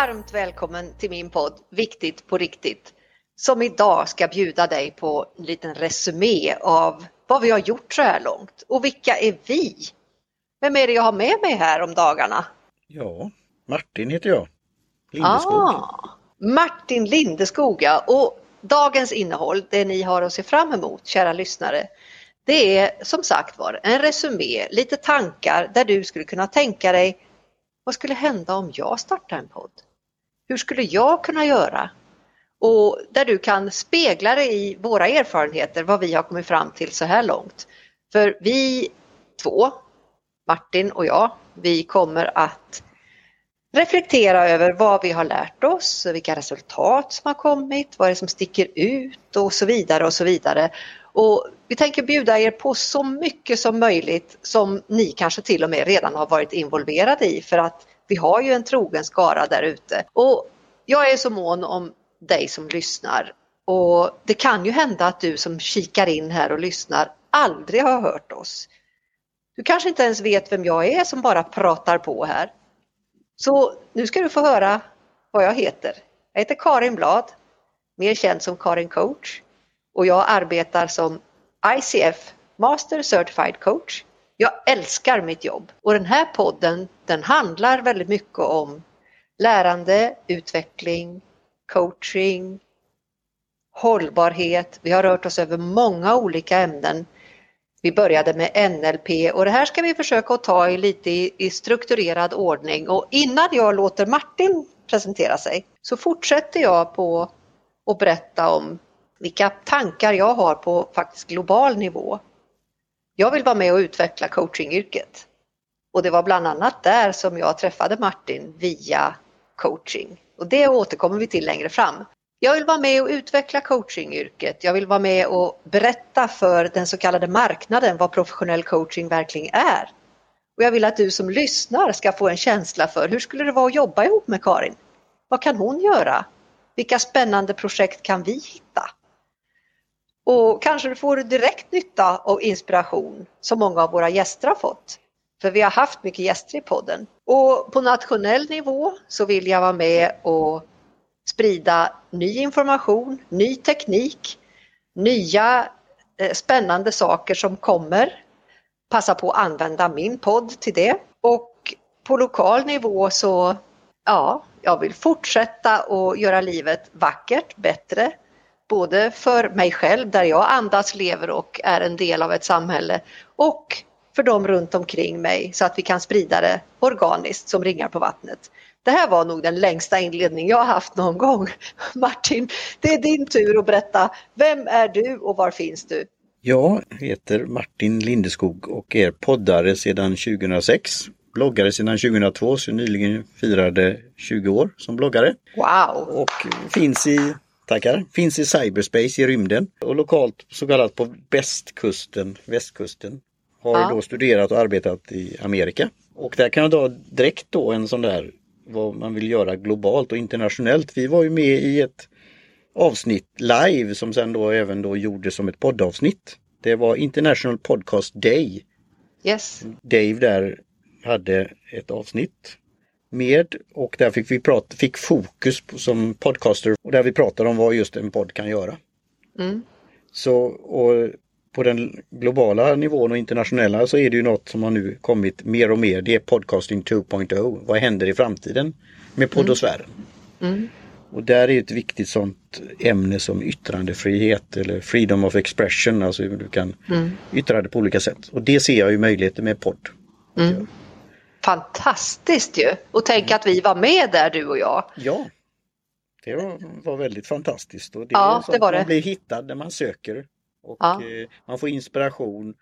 varmt välkommen till min podd Viktigt på riktigt som idag ska bjuda dig på en liten resumé av vad vi har gjort så här långt och vilka är vi? Vem är det jag har med mig här om dagarna? Ja, Martin heter jag. Lindeskog. Ah, Martin Lindeskog ja. och dagens innehåll, det ni har att se fram emot kära lyssnare, det är som sagt var en resumé, lite tankar där du skulle kunna tänka dig vad skulle hända om jag startar en podd? Hur skulle jag kunna göra? Och där du kan spegla dig i våra erfarenheter, vad vi har kommit fram till så här långt. För vi två, Martin och jag, vi kommer att reflektera över vad vi har lärt oss, vilka resultat som har kommit, vad det är som sticker ut och så vidare och så vidare. Och vi tänker bjuda er på så mycket som möjligt som ni kanske till och med redan har varit involverade i för att vi har ju en trogen skara där ute. Och jag är så mån om dig som lyssnar och det kan ju hända att du som kikar in här och lyssnar aldrig har hört oss. Du kanske inte ens vet vem jag är som bara pratar på här. Så nu ska du få höra vad jag heter. Jag heter Karin Blad, mer känd som Karin Coach och jag arbetar som ICF Master Certified Coach. Jag älskar mitt jobb och den här podden den handlar väldigt mycket om lärande, utveckling, coaching, hållbarhet. Vi har rört oss över många olika ämnen. Vi började med NLP och det här ska vi försöka att ta i lite i, strukturerad ordning och innan jag låter Martin presentera sig så fortsätter jag på att berätta om vilka tankar jag har på faktiskt global nivå. Jag vill vara med och utveckla coachingyrket. Och det var bland annat där som jag träffade Martin via coaching. Och det återkommer vi till längre fram. Jag vill vara med och utveckla coachingyrket. Jag vill vara med och berätta för den så kallade marknaden vad professionell coaching verkligen är. Och jag vill att du som lyssnar ska få en känsla för hur skulle det vara att jobba ihop med Karin? Vad kan hon göra? Vilka spännande projekt kan vi hitta? Och kanske du får direkt nytta och inspiration som många av våra gäster har fått. För vi har haft mycket gäster i podden. Och på nationell nivå så vill jag vara med och sprida ny information, ny teknik, nya eh, spännande saker som kommer. Passa på att använda min podd till det. Och på lokal nivå så, ja, jag vill fortsätta att göra livet vackert, bättre, både för mig själv där jag andas, lever och är en del av ett samhälle och för dem runt omkring mig så att vi kan sprida det organiskt som ringar på vattnet. Det här var nog den längsta inledning jag har haft någon gång. Martin, det är din tur att berätta. Vem är du och var finns du? Jag heter Martin Lindeskog och är poddare sedan 2006. Bloggare sedan 2002, så nyligen firade 20 år som bloggare. Wow! Och finns i Tackar. Finns i cyberspace i rymden och lokalt så kallat på västkusten, västkusten. Har ja. då studerat och arbetat i Amerika. Och där kan jag dra direkt då en sån där vad man vill göra globalt och internationellt. Vi var ju med i ett avsnitt live som sen då även då gjordes som ett poddavsnitt. Det var International Podcast Day. Yes. Dave där hade ett avsnitt med och där fick vi prata, fick fokus på, som podcaster och där vi pratade om vad just en podd kan göra. Mm. Så och på den globala nivån och internationella så är det ju något som har nu kommit mer och mer. Det är podcasting 2.0. Vad händer i framtiden med poddosfären? Mm. Mm. Och där är ett viktigt sånt ämne som yttrandefrihet eller freedom of expression, alltså hur du kan mm. yttra det på olika sätt. Och det ser jag ju möjligheter med podd. Mm. Fantastiskt ju! Och tänk att vi var med där du och jag. Ja, det var, väldigt fantastiskt. Och det ja, det var det. Man blir hittad när man söker och ja. eh, man får inspiration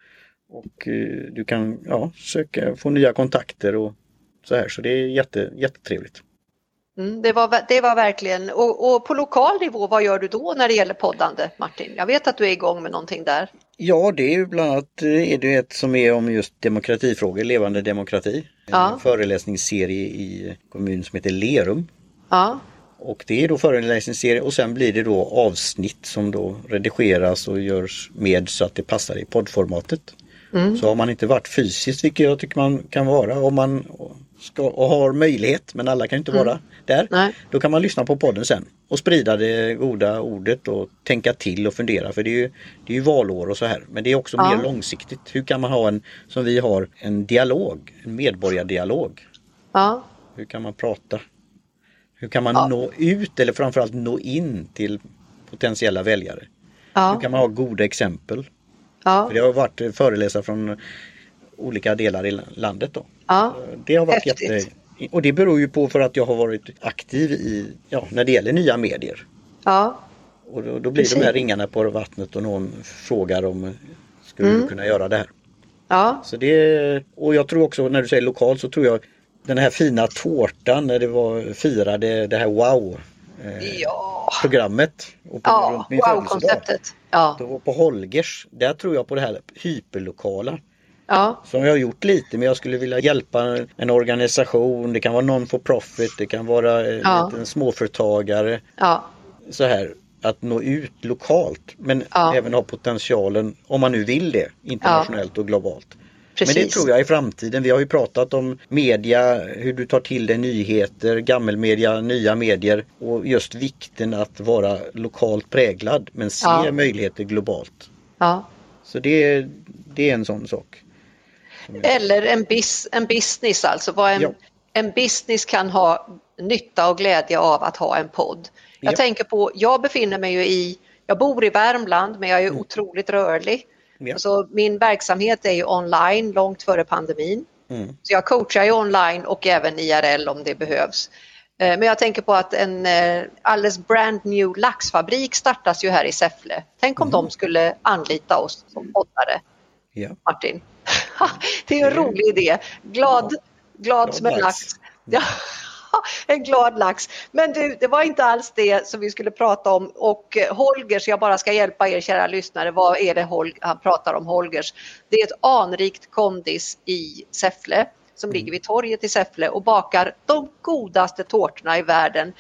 och eh, du kan ja, söka, få nya kontakter och så här. Så det är jätte, jättetrevligt. Mm, det, var, det var verkligen, och, och, på lokal nivå, vad gör du då när det gäller poddande Martin? Jag vet att du är igång med någonting där. Ja, det är ju bland annat eh, är det ett som är om just demokratifrågor, levande demokrati. Ja. En föreläsningsserie i kommunen som heter Lerum. Ja. Och det är då föreläsningsserie och sen blir det då avsnitt som då redigeras och görs med så att det passar i poddformatet. Mm. Så har man inte varit fysiskt, vilket jag tycker man kan vara om man ska, och har möjlighet, men alla kan inte mm. vara där. Nej. Då kan man lyssna på podden sen och sprida det goda ordet och tänka till och fundera för det är ju, det är ju valår och så här. Men det är också ja. mer långsiktigt. Hur kan man ha en, som vi har, en dialog, en medborgardialog? Ja. Hur kan man prata? Hur kan man ja. nå ut eller framförallt nå in till potentiella väljare? Ja. Hur kan man ha goda exempel? Ja. För det har varit föreläsare från olika delar i landet. Då. Ja. Det har varit Häftigt. jätte... Och det beror ju på för att jag har varit aktiv i, ja, när det gäller nya medier. Ja. Och då, då blir Precis. de här ringarna på vattnet och någon frågar om skulle mm. du kunna göra det här? Ja. Så det, och jag tror också när du säger lokalt så tror jag den här fina tårtan när det var firade det här wow eh, ja. programmet. Och på, ja, wow-konceptet. Ja. Då var på Holgers, där tror jag på det här hyperlokala. Ja. Som jag har gjort lite men jag skulle vilja hjälpa en organisation, det kan vara non for profit, det kan vara ja. en småföretagare. Ja. Så här, att nå ut lokalt men ja. även ha potentialen, om man nu vill det, internationellt och globalt. Precis. Men det tror jag i framtiden. Vi har ju pratat om media, hur du tar till dig nyheter, gammelmedia, nya medier och just vikten att vara lokalt präglad men se möjligheter globalt. Ja. Så det, det är en sån sak. Eller en, bis, en business alltså, vad en, ja. en business kan ha nytta och glädje av att ha en podd. Jag ja. tänker på, jag befinner mig ju i, jag bor i Värmland men jag är mm. otroligt rörlig. Ja. Så min verksamhet är ju online långt före pandemin. Mm. Så jag coachar ju online och även IRL om det behövs. Eh, men jag tänker på att en eh, alldeles brand new laxfabrik startas ju här i Säffle. Tänk om mm. de skulle anlita oss som poddare. Ja. Martin. Det är en rolig idé. Glad, glad som en lax. Ja. en glad lax. Men du, det var inte alls det som vi skulle prata om och eh, Holgers, jag bara ska hjälpa er kära lyssnare, vad är det Hol han pratar om Holgers? Det är ett anrikt kondis i Säffle som mm. ligger vid torget i Säffle och bakar de godaste tårtorna i världen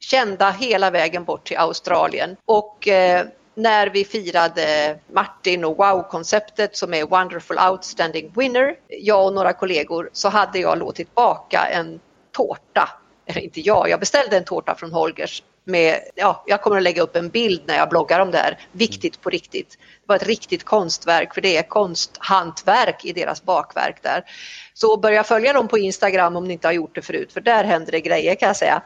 kända hela vägen bort till Australien. Och eh, när vi firade Martin och Wow-konceptet som är Wonderful Outstanding Winner, jag och några kollegor, så hade jag låtit baka en tårta. Eller inte jag, jag beställde en tårta från Holgers med, ja, jag kommer att lägga upp en bild när jag bloggar om det här. Viktigt på riktigt. Det var ett riktigt konstverk för det är konsthantverk i deras bakverk där. Så börja följa dem på Instagram om ni inte har gjort det förut för där händer det grejer kan jag säga.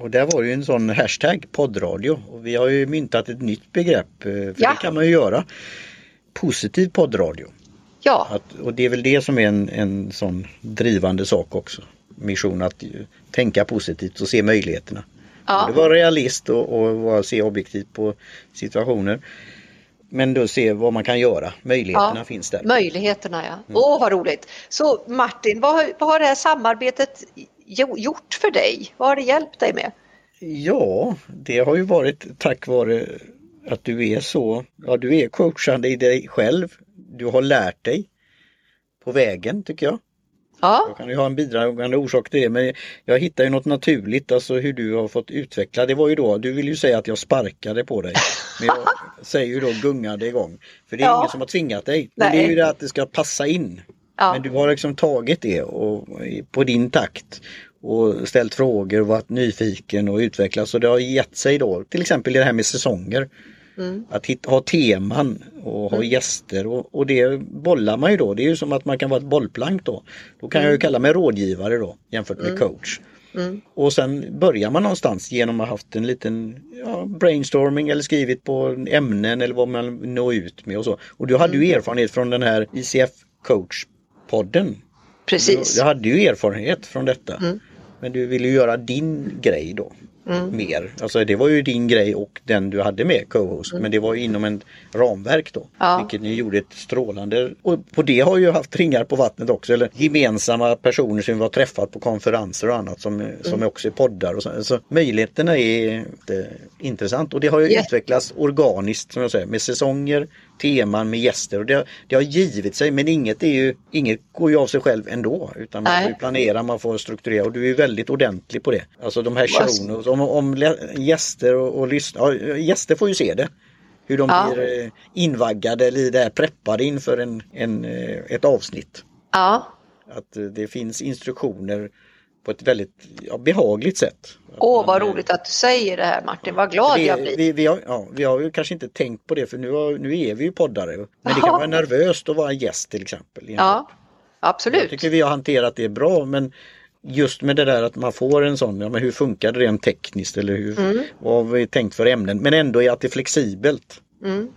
Och där var ju en sån hashtag poddradio och vi har ju myntat ett nytt begrepp eh, för ja. det kan man ju göra. Positiv poddradio. Ja. Att, och det är väl det som är en, en sån drivande sak också mission att tänka positivt och se möjligheterna. Ja. Både vara realist och, och se objektivt på situationer. Men då se vad man kan göra. Möjligheterna ja, finns där. Möjligheterna ja. Mm. Åh vad roligt! Så Martin, vad, vad har det här samarbetet gjort för dig? Vad har det hjälpt dig med? Ja, det har ju varit tack vare att du är så, ja du är coachande i dig själv. Du har lärt dig på vägen tycker jag. Ja. Jag kan ju ha en bidragande orsak till det men jag hittar ju något naturligt, alltså hur du har fått utveckla. Det var ju då, du vill ju säga att jag sparkade på dig. Men jag säger ju då gungade igång. För det är ja. ingen som har tvingat dig. Men det är ju det att det ska passa in. Ja. Men du har liksom tagit det och, på din takt och ställt frågor och varit nyfiken och utvecklats och det har gett sig då till exempel det här med säsonger. Mm. Att hitta, ha teman och ha mm. gäster och, och, det bollar man ju då. Det är ju som att man kan vara ett bollplank då. Då kan mm. jag ju kalla mig rådgivare då jämfört med mm. coach. Mm. Och sen börjar man någonstans genom att ha haft en liten ja, brainstorming eller skrivit på ämnen eller vad man når ut med och så. Och du hade ju mm. erfarenhet från den här ICF coach-podden. Precis. Du, hade ju erfarenhet från detta. Men du ville göra din grej då mm. mer. Alltså det var ju din grej och den du hade med co-host mm. men det var ju inom en ramverk då. Ja. Vilket ni gjorde ett strålande och på det har ju haft ringar på vattnet också eller gemensamma personer som vi har träffat på konferenser och annat som, mm. som också är poddar. Och så. så möjligheterna är intressant och det har ju yeah. utvecklats organiskt som jag säger med säsonger, teman med gäster och det, det har givit sig men inget, är ju, inget går ju av sig själv ändå utan man får planera, man får strukturera och du är väldigt ordentlig på det. Alltså de här showen, om, om gäster och, och lyssna, ja, gäster får ju se det. Hur de ja. blir eh, invaggade eller det preppade inför en, en, eh, ett avsnitt. Ja. Att eh, det finns instruktioner på ett väldigt ja, behagligt sätt. Åh, vad roligt att du säger det här Martin, vad glad vi, jag blir. Vi, vi, har, ja, vi har ju kanske inte tänkt på det för nu, har, nu är vi ju poddare. Men det kan vara nervöst att vara gäst till exempel. Ja, absolut. Jag tycker vi har hanterat det bra men just med det där att man får en sån, ja men hur funkar det rent tekniskt eller hur, mm. vad har vi tänkt för ämnen men ändå är att det är flexibelt. Mm.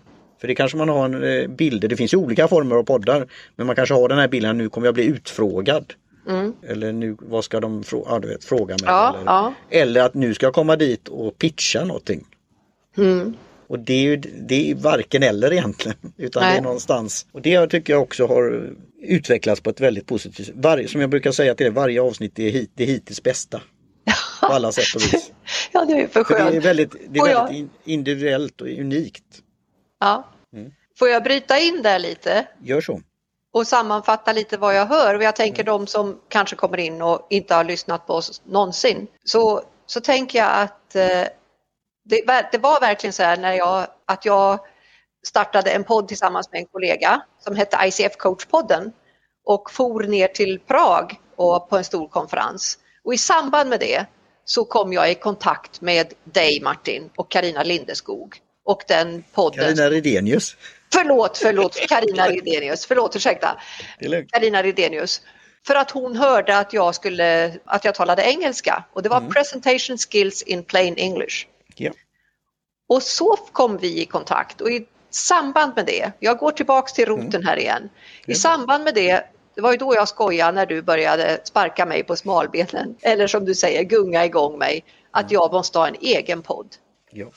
För det kanske man har en eh, bilder, det finns ju olika former av poddar men man kanske har den här bilden, nu kommer jag bli utfrågad. Mm. Eller nu, vad ska de frå ja, du vet, fråga mig? Ja, eller, ja. eller, att nu ska jag komma dit och pitcha någonting. Mm. Och det är ju det är varken eller egentligen. Utan Nej. det är någonstans. Och det tycker jag också har utvecklats på ett väldigt positivt sätt. Var, som jag brukar säga till er, varje avsnitt är hit, det hittills bästa. På alla sätt och vis. ja, det är för skönt. För det är väldigt, det är väldigt jag... individuellt och unikt. Ja. Mm. Får jag bryta in där lite? Gör så och sammanfatta lite vad jag hör. Och jag tänker de som kanske kommer in och inte har lyssnat på oss någonsin. Så, så tänker jag att eh, det, det, var verkligen så här när jag, att jag startade en podd tillsammans med en kollega som hette ICF Coach-podden och for ner till Prag och på en stor konferens. Och i samband med det så kom jag i kontakt med dig Martin och Karina Lindeskog och den podden. Karina Redenius. Förlåt, förlåt, Karina Redenius. Förlåt, ursäkta. Karina Redenius. För att hon hörde att jag, skulle, att jag talade engelska och det var mm. presentation skills in plain English. Yeah. Och så kom vi i kontakt och i samband med det, jag går tillbaks till roten mm. här igen. I samband med det, det var ju då jag skojade när du började sparka mig på smalbenen eller som du säger gunga igång mig, att mm. jag måste ha en egen podd. Ja.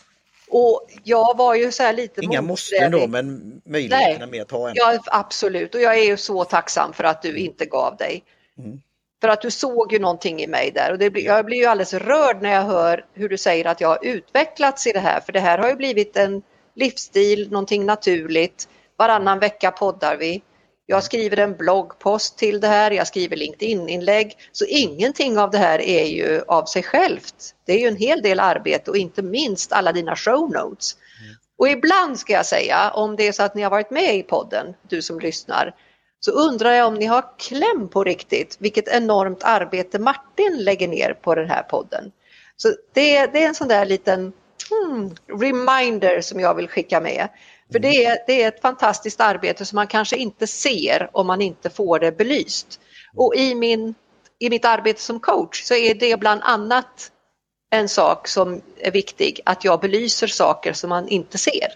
Och jag var ju så här lite Inga måste då men möjligheterna med att ha en. Ja absolut och jag är ju så tacksam för att du inte gav dig. Mm. För att du såg ju någonting i mig där och det, jag blir ju alldeles rörd när jag hör hur du säger att jag har utvecklats i det här för det här har ju blivit en livsstil, någonting naturligt. Varannan vecka poddar vi. Jag skriver en bloggpost till det här, jag skriver LinkedIn-inlägg. Så ingenting av det här är ju av sig självt. Det är ju en hel del arbete och inte minst alla dina show notes. Mm. Och ibland ska jag säga, om det är så att ni har varit med i podden, du som lyssnar, så undrar jag om ni har kläm på riktigt vilket enormt arbete Martin lägger ner på den här podden. Så det, det är en sån där liten hmm, reminder som jag vill skicka med. För det är, det är ett fantastiskt arbete som man kanske inte ser om man inte får det belyst. Och i, min, i mitt arbete som coach så är det bland annat en sak som är viktig, att jag belyser saker som man inte ser.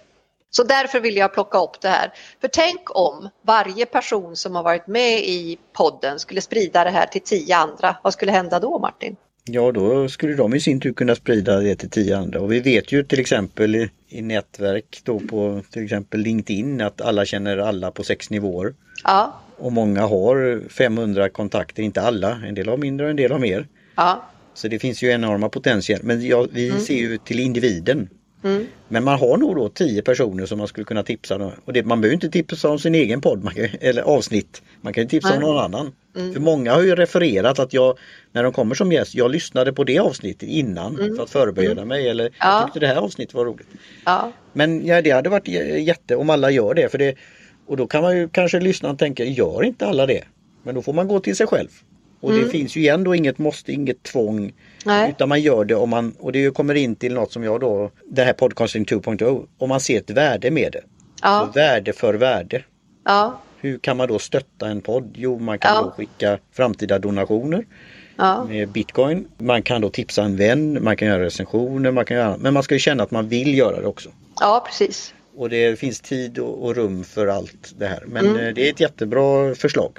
Så därför vill jag plocka upp det här. För tänk om varje person som har varit med i podden skulle sprida det här till tio andra. Vad skulle hända då Martin? Ja, då skulle de i sin tur kunna sprida det till tio andra. Och vi vet ju till exempel i, i nätverk då på till exempel LinkedIn att alla känner alla på sex nivåer. Ja. Och många har 500 kontakter, inte alla, en del har mindre och en del har mer. Ja. Så det finns ju enorma potential. Men ja, vi mm. ser ju till individen. Mm. Men man har nog då tio personer som man skulle kunna tipsa. Och det, man behöver inte tipsa om sin egen podd man kan, eller avsnitt. Man kan tipsa mm. om någon annan. Mm. För många har ju refererat att jag, när de kommer som gäst, jag lyssnade på det avsnittet innan mm. för att förbereda mm. mig. Eller ja. jag tyckte det här avsnittet var roligt. Ja. Men ja, det hade varit jätte om alla gör det. För det och då kan man ju kanske lyssna och tänka, gör inte alla det? Men då får man gå till sig själv. Och det mm. finns ju igen då inget måste, inget tvång. Nej. Utan man gör det om man, och det kommer in till något som jag då, det här podcasting 2.0, om man ser ett värde med det. Ja. Så värde för värde. Ja. Hur kan man då stötta en podd? Jo, man kan ja. då skicka framtida donationer ja. med bitcoin. Man kan då tipsa en vän, man kan göra recensioner, man kan göra, men man ska ju känna att man vill göra det också. Ja, precis. Och det finns tid och, rum för allt det här. Men mm. Eh, det är ett jättebra förslag.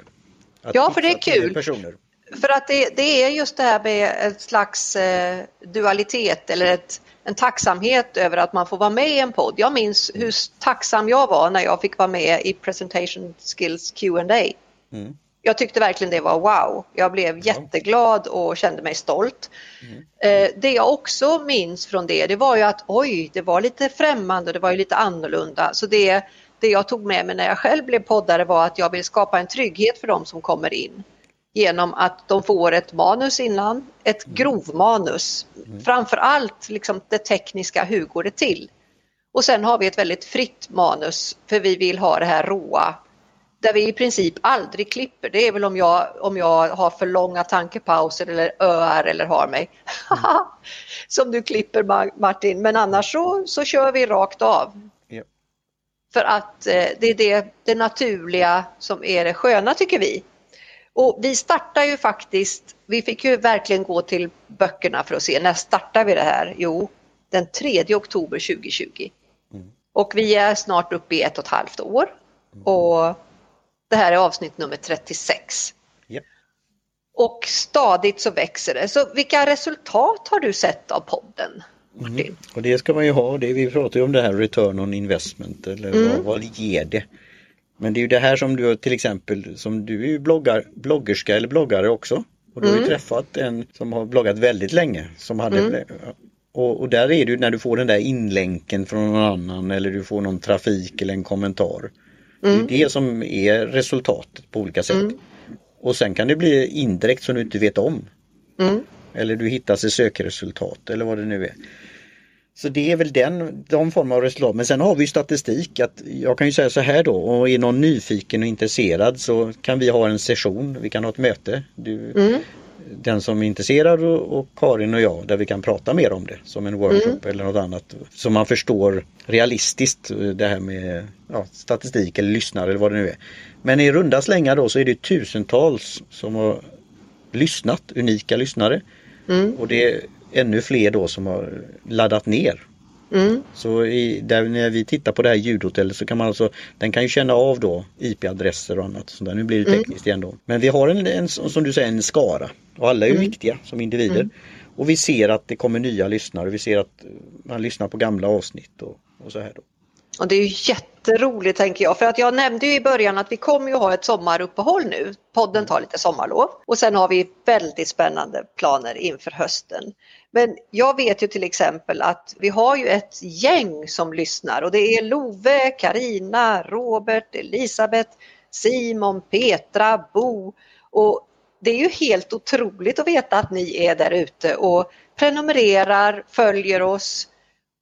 ja, för det är kul. Personer. För att det, det, är just det här med ett slags eh, dualitet eller ett, en tacksamhet över att man får vara med i en podd. Jag minns hur tacksam jag var när jag fick vara med i Presentation Skills Q&A. Mm. Jag tyckte verkligen det var wow. Jag blev jätteglad och kände mig stolt. Mm. Eh, det jag också minns från det, det var ju att oj, det var lite främmande och det var ju lite annorlunda. Så det, det jag tog med mig när jag själv blev poddare var att jag vill skapa en trygghet för de som kommer in genom att de får ett manus innan, ett mm. grovmanus. Mm. Framför allt liksom det tekniska, hur går det till? Och sen har vi ett väldigt fritt manus för vi vill ha det här råa där vi i princip aldrig klipper. Det är väl om jag, om jag har för långa tankepauser eller öar eller har mig. Mm. Som du klipper Martin, men annars så, så kör vi rakt av. Yep. För att eh, det är det, det naturliga som är det sköna tycker vi. Och vi startar ju faktiskt, vi fick ju verkligen gå till böckerna för att se när startar vi det här? Jo, den 3 oktober 2020. Mm. Och vi är snart uppe i ett och ett halvt år. Mm. Och det här är avsnitt nummer 36. Yep. Och stadigt så växer det. Så vilka resultat har du sett av podden? Mm. Och det ska man ju ha, det, vi pratar ju om det här return on investment eller mm. vad, vad ger det? Men det är ju det här som du till exempel, som du är ju bloggar, bloggerska eller bloggare också. Och du har ju mm. träffat en som har bloggat väldigt länge. Som hade, mm. och, och, där är det ju när du får den där inlänken från någon annan eller du får någon trafik eller en kommentar. Mm. Det är det som är resultatet på olika sätt. Mm. Och sen kan det bli indirekt som du inte vet om. Mm. Eller du hittas i sökresultat eller vad det nu är. Så det är väl den, de former av resultat. Men sen har vi statistik att jag kan ju säga så här då, och är någon nyfiken och intresserad så kan vi ha en session, vi kan ha ett möte. Du, mm. Den som är intresserad och, och, Karin och jag där vi kan prata mer om det som en workshop mm. eller något annat. Så man förstår realistiskt det här med ja, statistik eller lyssnare eller vad det nu är. Men i runda slängar då så är det tusentals som har lyssnat, unika lyssnare. Mm. Och det ännu fler då som har laddat ner. Mm. Så i, där, när vi tittar på det här ljudhotellet så kan man alltså, den kan ju känna av då IP-adresser och annat. Så där. Nu blir det mm. tekniskt mm. igen då. Men vi har en, en, som du säger, en skara och alla är mm. viktiga som individer. Mm. Och vi ser att det kommer nya lyssnare, vi ser att man lyssnar på gamla avsnitt och, och så här då. Och det är ju jätteroligt tänker jag, för att jag nämnde ju i början att vi kommer ju ha ett sommaruppehåll nu. Podden tar lite sommarlov och sen har vi väldigt spännande planer inför hösten. Men jag vet ju till exempel att vi har ju ett gäng som lyssnar och det är Love, Karina, Robert, Elisabeth, Simon, Petra, Bo och det är ju helt otroligt att veta att ni är där ute och prenumererar, följer oss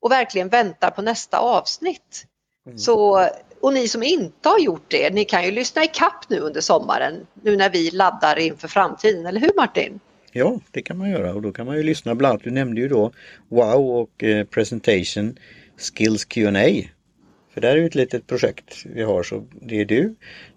och verkligen väntar på nästa avsnitt. Mm. Så, och ni som inte har gjort det, ni kan ju lyssna i kapp nu under sommaren, nu när vi laddar inför framtiden, eller hur Martin? Ja, det kan man göra och då kan man ju lyssna bland annat, du nämnde ju då Wow och eh, Presentation Skills Q&A. För där är ju ett litet projekt vi har så det är du,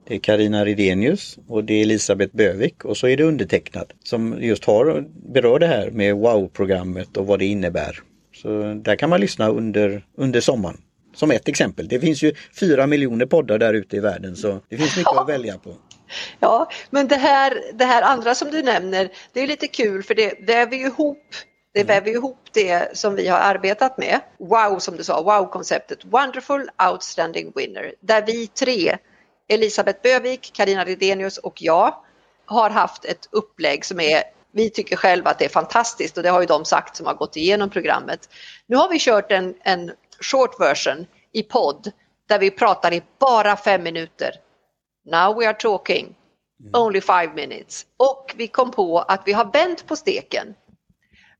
det är Karina Ridenius och det är Elisabeth Bövik och så är det undertecknad som just har berör det här med Wow-programmet och vad det innebär. Så där kan man lyssna under, under sommaren. Som ett exempel. Det finns ju fyra miljoner poddar där ute i världen så det finns mycket att välja på. Ja, men det här, det här andra som du nämner, det är lite kul för det väver ju ihop det mm. väver ihop det som vi har arbetat med. Wow, som du sa, wow-konceptet. Wonderful Outstanding Winner. Där vi tre, Elisabeth Bövik, Karina Redenius och jag, har haft ett upplägg som är vi tycker själva att det är fantastiskt och det har ju de sagt som har gått igenom programmet. Nu har vi kört en, en short version i podd där vi pratar i bara fem minuter Now we are talking. Mm. Only five minutes. Och vi kom på att vi har vänt på steken.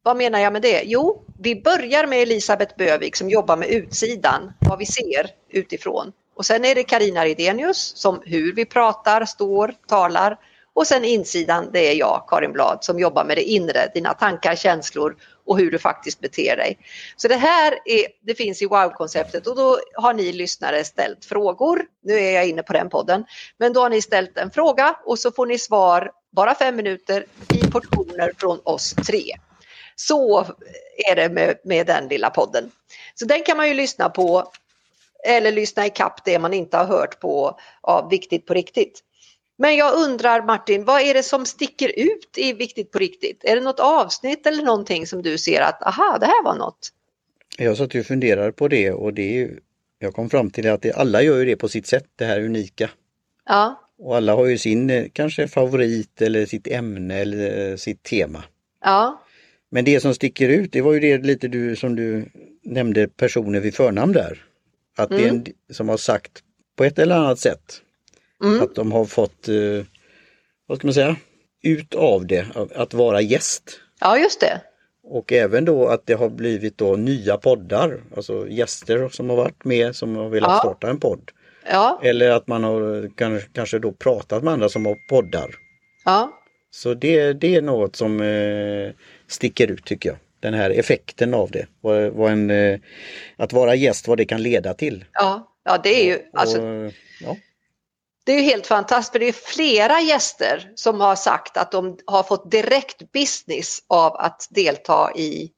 Vad menar jag med det? Jo, vi börjar med Elisabeth Bövik som jobbar med utsidan, vad vi ser utifrån. Och sen är det Karina Ridenius som hur vi pratar, står, talar. Och sen insidan, det är jag, Karin Blad, som jobbar med det inre, dina tankar, känslor och hur du faktiskt beter dig. Så det här är, det finns i wow-konceptet och då har ni lyssnare ställt frågor. Nu är jag inne på den podden, men då har ni ställt en fråga och så får ni svar bara fem minuter i portioner från oss tre. Så är det med, med den lilla podden. Så den kan man ju lyssna på eller lyssna i kapp det man inte har hört på av Viktigt på riktigt. Men jag undrar Martin, vad är det som sticker ut i Viktigt på riktigt? Är det något avsnitt eller någonting som du ser att aha, det här var något? Jag satt och funderade på det och det är, jag kom fram till att det, alla gör ju det på sitt sätt, det här unika. Ja. Och alla har ju sin eh, kanske favorit eller sitt ämne eller eh, sitt tema. Ja. Men det som sticker ut, det var ju det lite du som du nämnde personer vid förnamn där. Att mm. det är en mm. som har sagt på ett eller annat sätt Mm. Att de har fått, eh, vad ska man säga, ut av det, att vara gäst. Ja, just det. Och även då att det har blivit då nya poddar, alltså gäster som har varit med som har velat ja. starta en podd. Ja. Eller att man har kanske då pratat med andra som har poddar. Ja. Så det, det är något som eh, sticker ut tycker jag. Den här effekten av det. Vad, vad en, eh, att vara gäst, vad det kan leda till. Ja, ja det är ju alltså, ja. Det är ju helt fantastiskt för det är flera gäster som har sagt att de har fått direkt business av att delta i,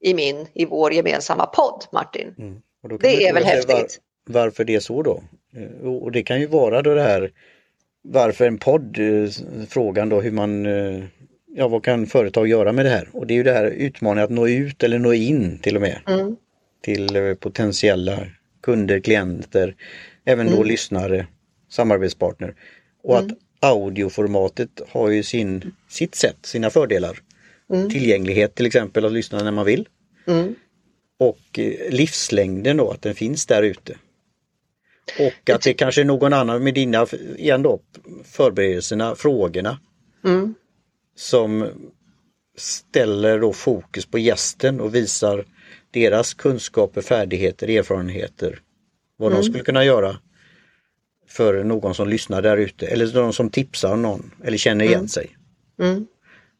i min, i vår gemensamma podd Martin. Mm. det är väl häftigt. Var, varför det är så då? Eh, och det kan ju vara då det här varför en podd, eh, frågan då hur man, eh, ja vad kan företag göra med det här? Och det är ju det här utmaningen att nå ut eller nå in till och med mm. till potentiella kunder, klienter, även då mm. lyssnare, samarbetspartner. Och mm. att audioformatet har ju sin, sitt sätt, sina fördelar. Mm. Tillgänglighet till exempel, att lyssna när man vill. Mm. Och livslängden då, att den finns där ute. Och att det kanske är någon annan med dina, igen då, förberedelserna, frågorna. Mm. Som ställer då fokus på gästen och visar deras kunskaper, färdigheter, erfarenheter. Vad mm. de skulle kunna göra för någon som lyssnar där ute eller någon som tipsar någon eller känner igen mm. sig. Mm.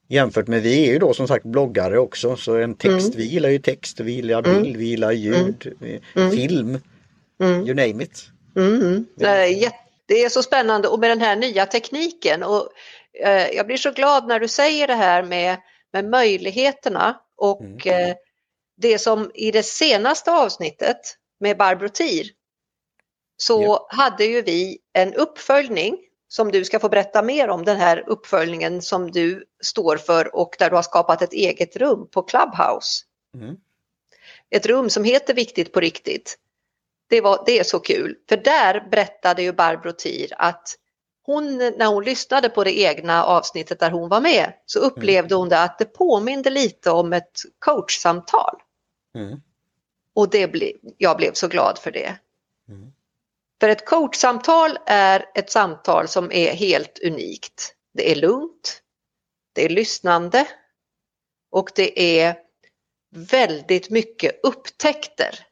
Jämfört med vi är ju då som sagt bloggare också så en text, mm. vi gillar ju text, vi gillar mm. bild, vi gillar ljud, mm. film, you name it. Det, är det är så spännande och med den här nya tekniken och eh, jag blir så glad när du säger det här med, med möjligheterna och eh, det som i det senaste avsnittet med Barbro Tir så ja. hade ju vi en uppföljning som du ska få berätta mer om, den här uppföljningen som du står för och där du har skapat ett eget rum på Clubhouse. Mm. Ett rum som heter Viktigt på riktigt det, var, det är så kul, för där berättade ju Barbro Tir att hon, när hon lyssnade på det egna avsnittet där hon var med, så upplevde hon det att det påminde lite om ett coachsamtal. Mm. Och det ble, jag blev så glad för det. Mm. För ett coachsamtal är ett samtal som är helt unikt. Det är lugnt, det är lyssnande och det är väldigt mycket upptäckter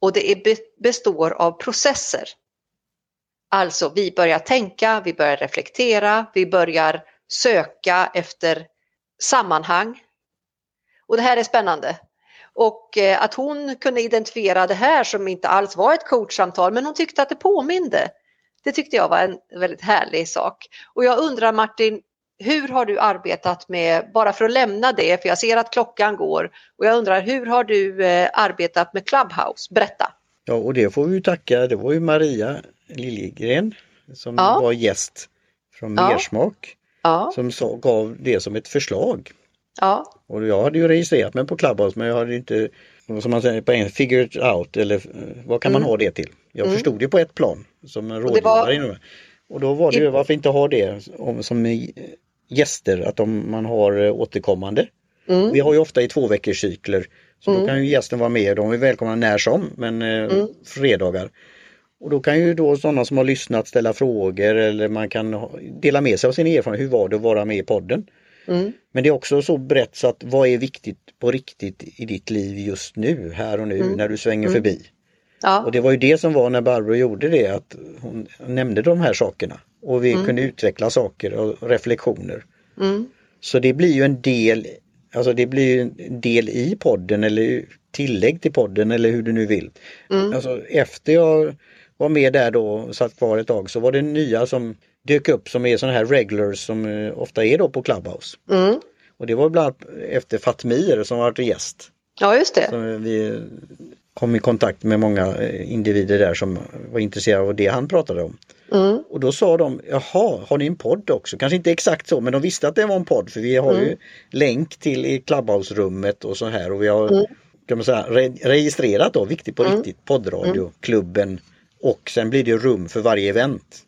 och det består av processer. Alltså vi börjar tänka, vi börjar reflektera, vi börjar söka efter sammanhang. Och det här är spännande. Och eh, att hon kunde identifiera det här som inte alls var ett coachsamtal men hon tyckte att det påminde. Det tyckte jag var en väldigt härlig sak. Och jag undrar Martin, hur har du arbetat med, bara för att lämna det, för jag ser att klockan går, och jag undrar hur har du eh, arbetat med Clubhouse? Berätta! Ja, och det får vi tacka, det var ju Maria Liljegren som ja. var gäst från. Mersmak ja. som gav det som ett förslag. Ja. Och jag hade ju registrerat mig på Clubhouse men jag hade inte, som man säger på engelska, figured out eller eh, vad kan mm. man ha det till? Jag mm. förstod det på ett plan som rådgivare. Var... Och då var det ju varför inte ha det som gäster, att de, man har eh, återkommande. Mm. Vi har ju ofta i två veckors cykler. Så mm. då kan ju gästen vara med, de är välkomna när som, men eh, mm. fredagar. Och då kan ju då sådana som har lyssnat ställa frågor eller man kan dela med sig av sin erfarenhet. Hur var det att vara med i podden? Mm. Men det är också så brett så att vad är viktigt på riktigt i ditt liv just nu, här och nu, mm. när du svänger mm. förbi? Ja. Och det var ju det som var när Barbro gjorde det, att hon nämnde de här sakerna och vi mm. kunde utveckla saker och reflektioner. Mm. Så det blir ju en del, alltså det blir en del i podden eller tillägg till podden eller hur du nu vill. Alltså efter jag var med där då och satt kvar ett tag så var det nya som dök upp som är sådana här regulars som eh, ofta är då på Clubhouse. Mm. Och det var bland annat efter Fatmir som varit gäst. Ja just det. Som vi kom i kontakt med många eh, individer där som var intresserade av det han pratade om. Mm. Och då sa de, jaha, har ni en podd också? Kanske inte exakt så men de visste att det var en podd för vi har mm. ju länk till i Clubhouse-rummet och så här och vi har mm. kan man säga, re registrerat då, viktigt på mm. riktigt, poddradio, mm. klubben och sen blir det rum för varje event.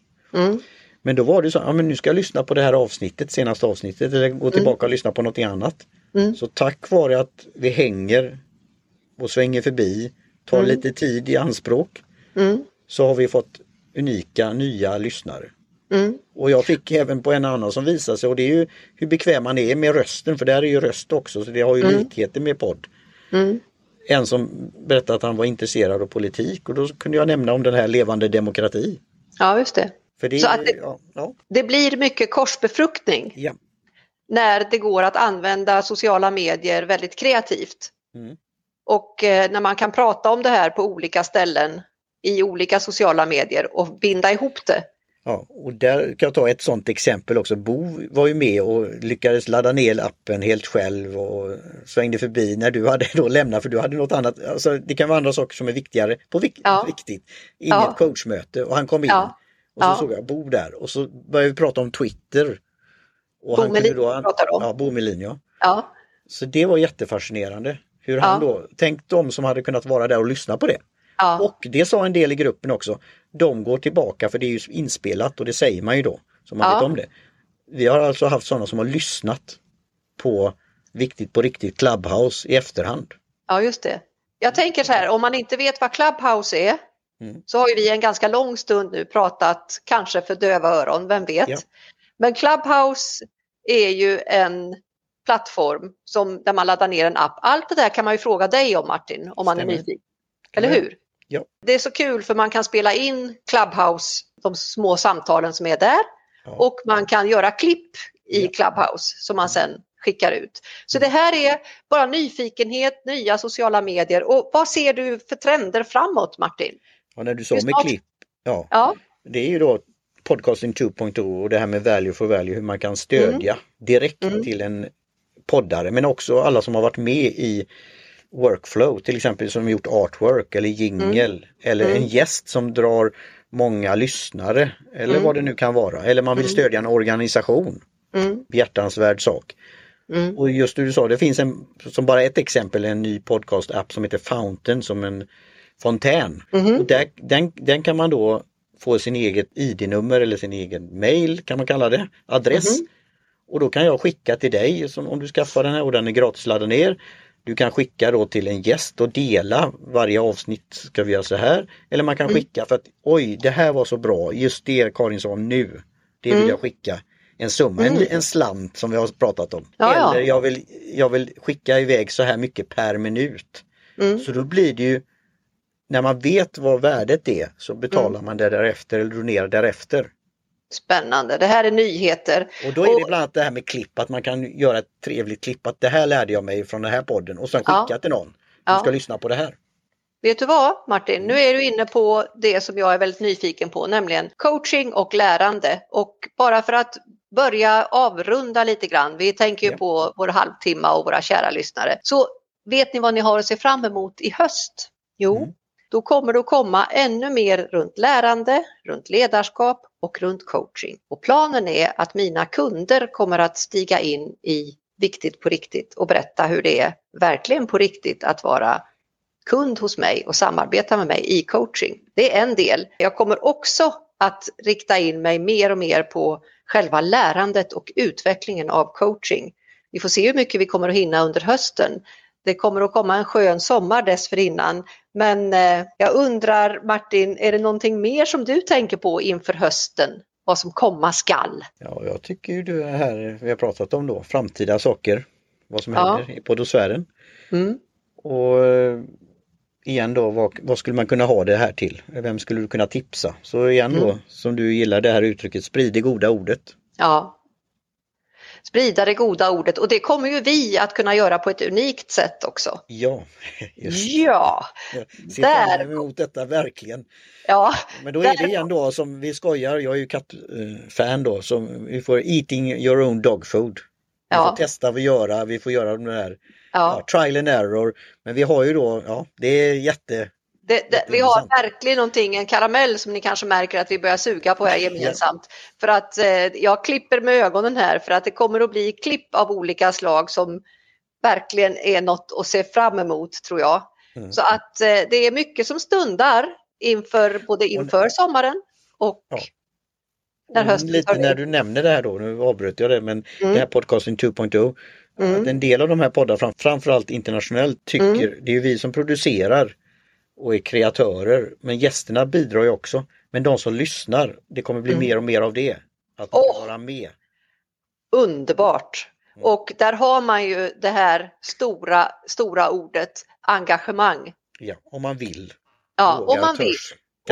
Mm. Men då var det så, ja men nu ska jag lyssna på det här avsnittet, senaste avsnittet eller gå tillbaka och lyssna på något annat. Så tack vare att vi hänger och svänger förbi, tar mm. lite tid i anspråk, mm. så har vi fått unika nya lyssnare. Mm. Och jag fick även på en annan som visade sig och det är ju hur bekväm man är med rösten för där är ju röst också så det har ju mm. likheter med podd. Mm. en som berättade att han var intresserad av politik och då kunde jag nämna om den här levande demokrati. Ja, just det. Det, Så att det, ja, ja, det blir mycket korsbefruktning ja. när det går att använda sociala medier väldigt kreativt. Mm. Och eh, när man kan prata om det här på olika ställen i olika sociala medier och binda ihop det. Ja, och där kan jag ta ett sådant exempel också. Bo var ju med och lyckades ladda ner appen helt själv och svängde förbi när du hade då lämnat för du hade något annat. Alltså, det kan vara andra saker som är viktigare på vik Ja. viktigt i Ja. ett coachmöte och han kom in Ja. Och så Ja. såg jag Bo där och så började vi prata om Twitter. Och Bo han Melin då, pratar du om. Ja, Bo Melin ja. Ja, Så det var jättefascinerande. Hur han Ja. då, tänk de som hade kunnat vara där och lyssna på det. ja, Och det sa en del i gruppen också. De går tillbaka för det är ju inspelat och det säger man ju då. Så man Ja. vet om det. Vi har alltså haft sådana som har lyssnat på Viktigt på riktigt Clubhouse i efterhand. ja, just det. Jag tänker så här, om man inte vet vad Clubhouse är Mm. så har ju vi en ganska lång stund nu pratat, kanske för döva öron, vem vet. Ja. Men Clubhouse är ju en plattform som, där man laddar ner en app. Allt det där kan man ju fråga dig om Martin, om man är Stämmer. nyfiken. Eller hur? Ja. Det är så kul för man kan spela in Clubhouse, de små samtalen som är där Ja. och man kan göra klipp i Ja. Clubhouse som man sen skickar ut. Så det här är bara nyfikenhet, nya sociala medier och vad ser du för trender framåt Martin? Och när du sa med klipp, ja, Ja, det är ju då podcasting 2.0 och det här med value for value, hur man kan stödja direkt Mm. till en poddare men också alla som har varit med i workflow, till exempel som gjort artwork eller jingle eller Mm. en gäst som drar många lyssnare eller Mm. vad det nu kan vara. Eller man vill Mm. stödja en organisation, mm, behjärtansvärd sak. mm, Och just du sa, det finns en, som bara ett exempel, en ny podcast-app som heter Fountain som en fontän. mhm, Och där, den, den kan man då få sin eget ID-nummer eller sin egen mail kan man kalla det, adress. Mhm. Och då kan jag skicka till dig som, om du skaffar den här och den är gratis ladda ner. Du kan skicka då till en gäst och dela varje avsnitt ska vi göra så här. Eller man kan Mm. skicka för att oj det här var så bra, just det Karin sa nu. Det vill Mm. jag skicka. En summa, en, Mm. en slant som vi har pratat om. Ja. Eller jag vill, jag vill skicka iväg så här mycket per minut. mm. Så då blir det ju när man vet vad värdet är så betalar Mm. man det därefter eller donerar därefter. Spännande, det här är nyheter. Och då är det bland annat det här med klipp, att man kan göra ett trevligt klipp att det här lärde jag mig från den här podden och sen skicka Ja. till någon. Du Ja. ska lyssna på det här. Vet du vad Martin, nu är du inne på det som jag är väldigt nyfiken på, nämligen coaching och lärande. Och bara för att börja avrunda lite grann, vi tänker ju Ja. på vår halvtimme och våra kära lyssnare. Så vet ni vad ni har att se fram emot i höst? Jo, Mm då kommer det att komma ännu mer runt lärande, runt ledarskap och runt coaching. Och planen är att mina kunder kommer att stiga in i Viktigt på riktigt och berätta hur det är verkligen på riktigt att vara kund hos mig och samarbeta med mig i coaching. Det är en del. Jag kommer också att rikta in mig mer och mer på själva lärandet och utvecklingen av coaching. Vi får se hur mycket vi kommer att hinna under hösten. Det kommer att komma en skön sommar dessförinnan. Men eh, jag undrar Martin, är det någonting mer som du tänker på inför hösten? Vad som komma skall? Ja, jag tycker ju du är här, vi har pratat om då, framtida saker, vad som Ja. händer i poddosfären. Mm. Och eh, igen då, vad, vad skulle man kunna ha det här till? Vem skulle du kunna tipsa? Så igen då, Mm. som du gillar det här uttrycket, sprid det goda ordet. Ja. Sprida det goda ordet och det kommer ju vi att kunna göra på ett unikt sätt också. Ja, just. Ja, ser Där. emot detta verkligen. ja, Men då är det igen då som vi skojar, jag är ju kattfan då, som vi får eating your own dog food. Vi Ja. får testa vad göra, vi får göra de här ja. ja, trial and error. Men vi har ju då, ja det är jätte, Det, det, vi har verkligen någonting, en karamell som ni kanske märker att vi börjar suga på här gemensamt. För att eh, jag klipper med ögonen här för att det kommer att bli klipp av olika slag som verkligen är något att se fram emot tror jag. Mm. Så att eh, det är mycket som stundar inför både inför sommaren och Ja. när hösten Mm, lite tar när du nämner det här då, nu avbröt jag det, men Mm. det här podcasting 2.0, Mm. en del av de här poddarna, fram, framförallt internationellt, tycker, Mm. det är ju vi som producerar och är kreatörer, men gästerna bidrar ju också. Men de som lyssnar, det kommer bli Mm. mer och mer av det. Att kan vara med. Underbart! Och där har man ju det här stora, stora ordet engagemang. Ja, om man vill. Ja, om man vill.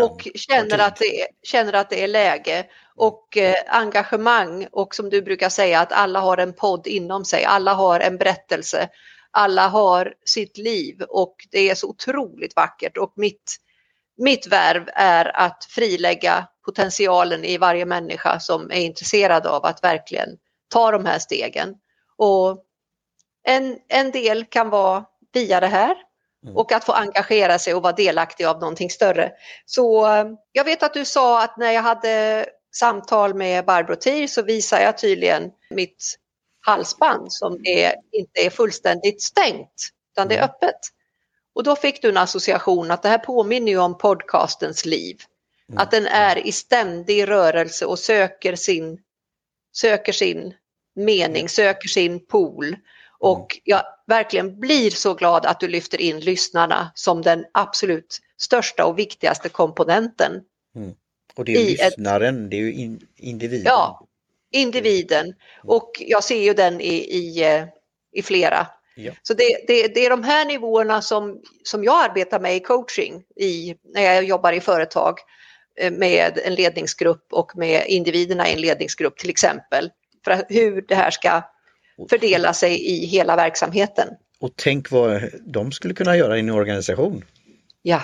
Och känner att, det är, känner att det är läge. Och eh, engagemang och som du brukar säga att alla har en podd inom sig, alla har en berättelse, alla har sitt liv och det är så otroligt vackert och mitt, mitt värv är att frilägga potentialen i varje människa som är intresserad av att verkligen ta de här stegen. Och en, en del kan vara via det här mm. och att få engagera sig och vara delaktig av någonting större. Så eh, jag vet att du sa att när jag hade samtal med Barbro Tir så visar jag tydligen mitt halsband som är, inte är fullständigt stängt utan det är mm. öppet. Och då fick du en association att det här påminner ju om podcastens liv. Mm. Att den är i ständig rörelse och söker sin, söker sin mening, söker sin pool. Och mm. jag verkligen blir så glad att du lyfter in lyssnarna som den absolut största och viktigaste komponenten. Mm. Och det är lyssnaren, ett... det är ju in, individen. Ja, individen. Mm. Och jag ser ju den i, i, eh, i flera. Ja. Så det, det, det, är de här nivåerna som, som jag arbetar med i coaching i, när jag jobbar i företag eh, med en ledningsgrupp och med individerna i en ledningsgrupp till exempel för hur det här ska fördela sig i hela verksamheten. Och tänk vad de skulle kunna göra i en organisation. Ja,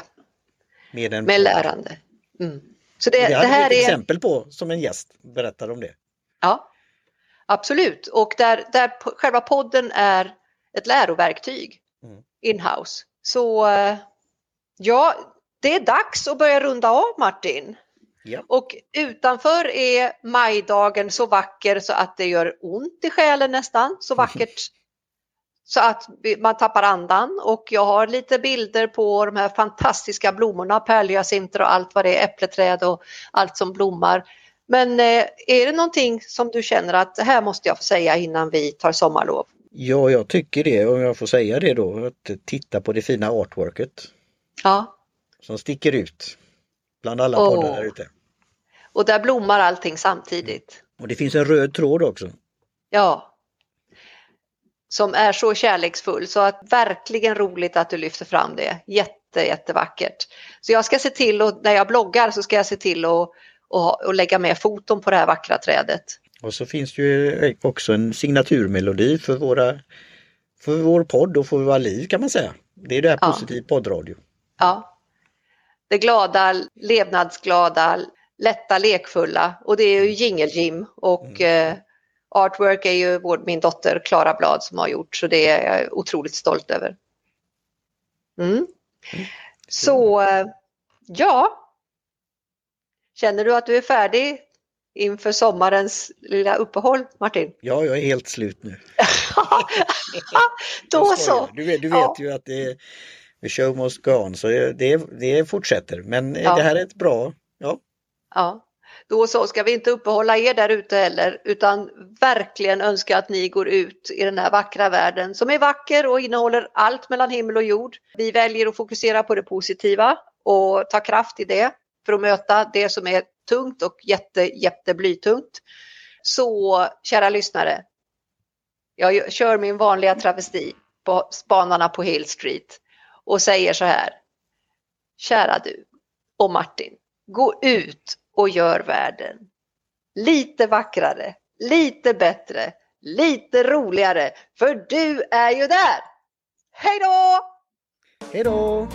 med, en med lärande. Mm. Så det, det, det här ett är... exempel på som en gäst berättade om det. Ja, absolut. Och där, där själva podden är ett läroverktyg mm. inhouse. Så eh, ja, det är dags att börja runda av Martin. Ja. Och utanför är majdagen så vacker så att det gör ont i själen nästan. Så vackert så att man tappar andan. Och jag har lite bilder på de här fantastiska blommorna, pärlhyacinter och allt vad det är, äppleträd och allt som blommar. Men eh, är det någonting som du känner att det här måste jag få säga innan vi tar sommarlov? Ja, jag tycker det, om jag får säga det då, att titta på det fina artworket. Ja. Som sticker ut bland alla oh. poddar där ute. Och där blommar allting samtidigt. Och det finns en röd tråd också. Ja. Som är så kärleksfull så att verkligen roligt att du lyfter fram det. Jätte, jättevackert. Så jag ska se till och när jag bloggar så ska jag se till att och, och lägga med foton på det här vackra trädet. Och så finns det ju också en signaturmelodi för, våra, för vår podd och för våra liv kan man säga. Det är det här ja. positiv poddradio. Ja. Det glada, levnadsglada, lätta, lekfulla och det är ju Jingle Jim och mm. eh, Artwork är ju vår, min dotter Klara Blad som har gjort så det är jag otroligt stolt över. Mm. Mm. Så eh, ja, känner du att du är färdig inför sommarens lilla uppehåll Martin? Ja, jag är helt slut nu. Då så. Du vet, du vet ja. ju att det är the show must go on så det, det fortsätter men ja. det här är ett bra, ja Ja, då så ska vi inte uppehålla er där ute heller utan verkligen önska att ni går ut i den här vackra världen som är vacker och innehåller allt mellan himmel och jord. Vi väljer att fokusera på det positiva och ta kraft i det för att möta det som är tungt och jätte, jätte blytungt. Så kära lyssnare, jag kör min vanliga travesti på spanarna på Hill Street och säger så här. Kära du och Martin, gå ut och gör världen lite vackrare, lite bättre, lite roligare. För du är ju där! Hej då! Hej då!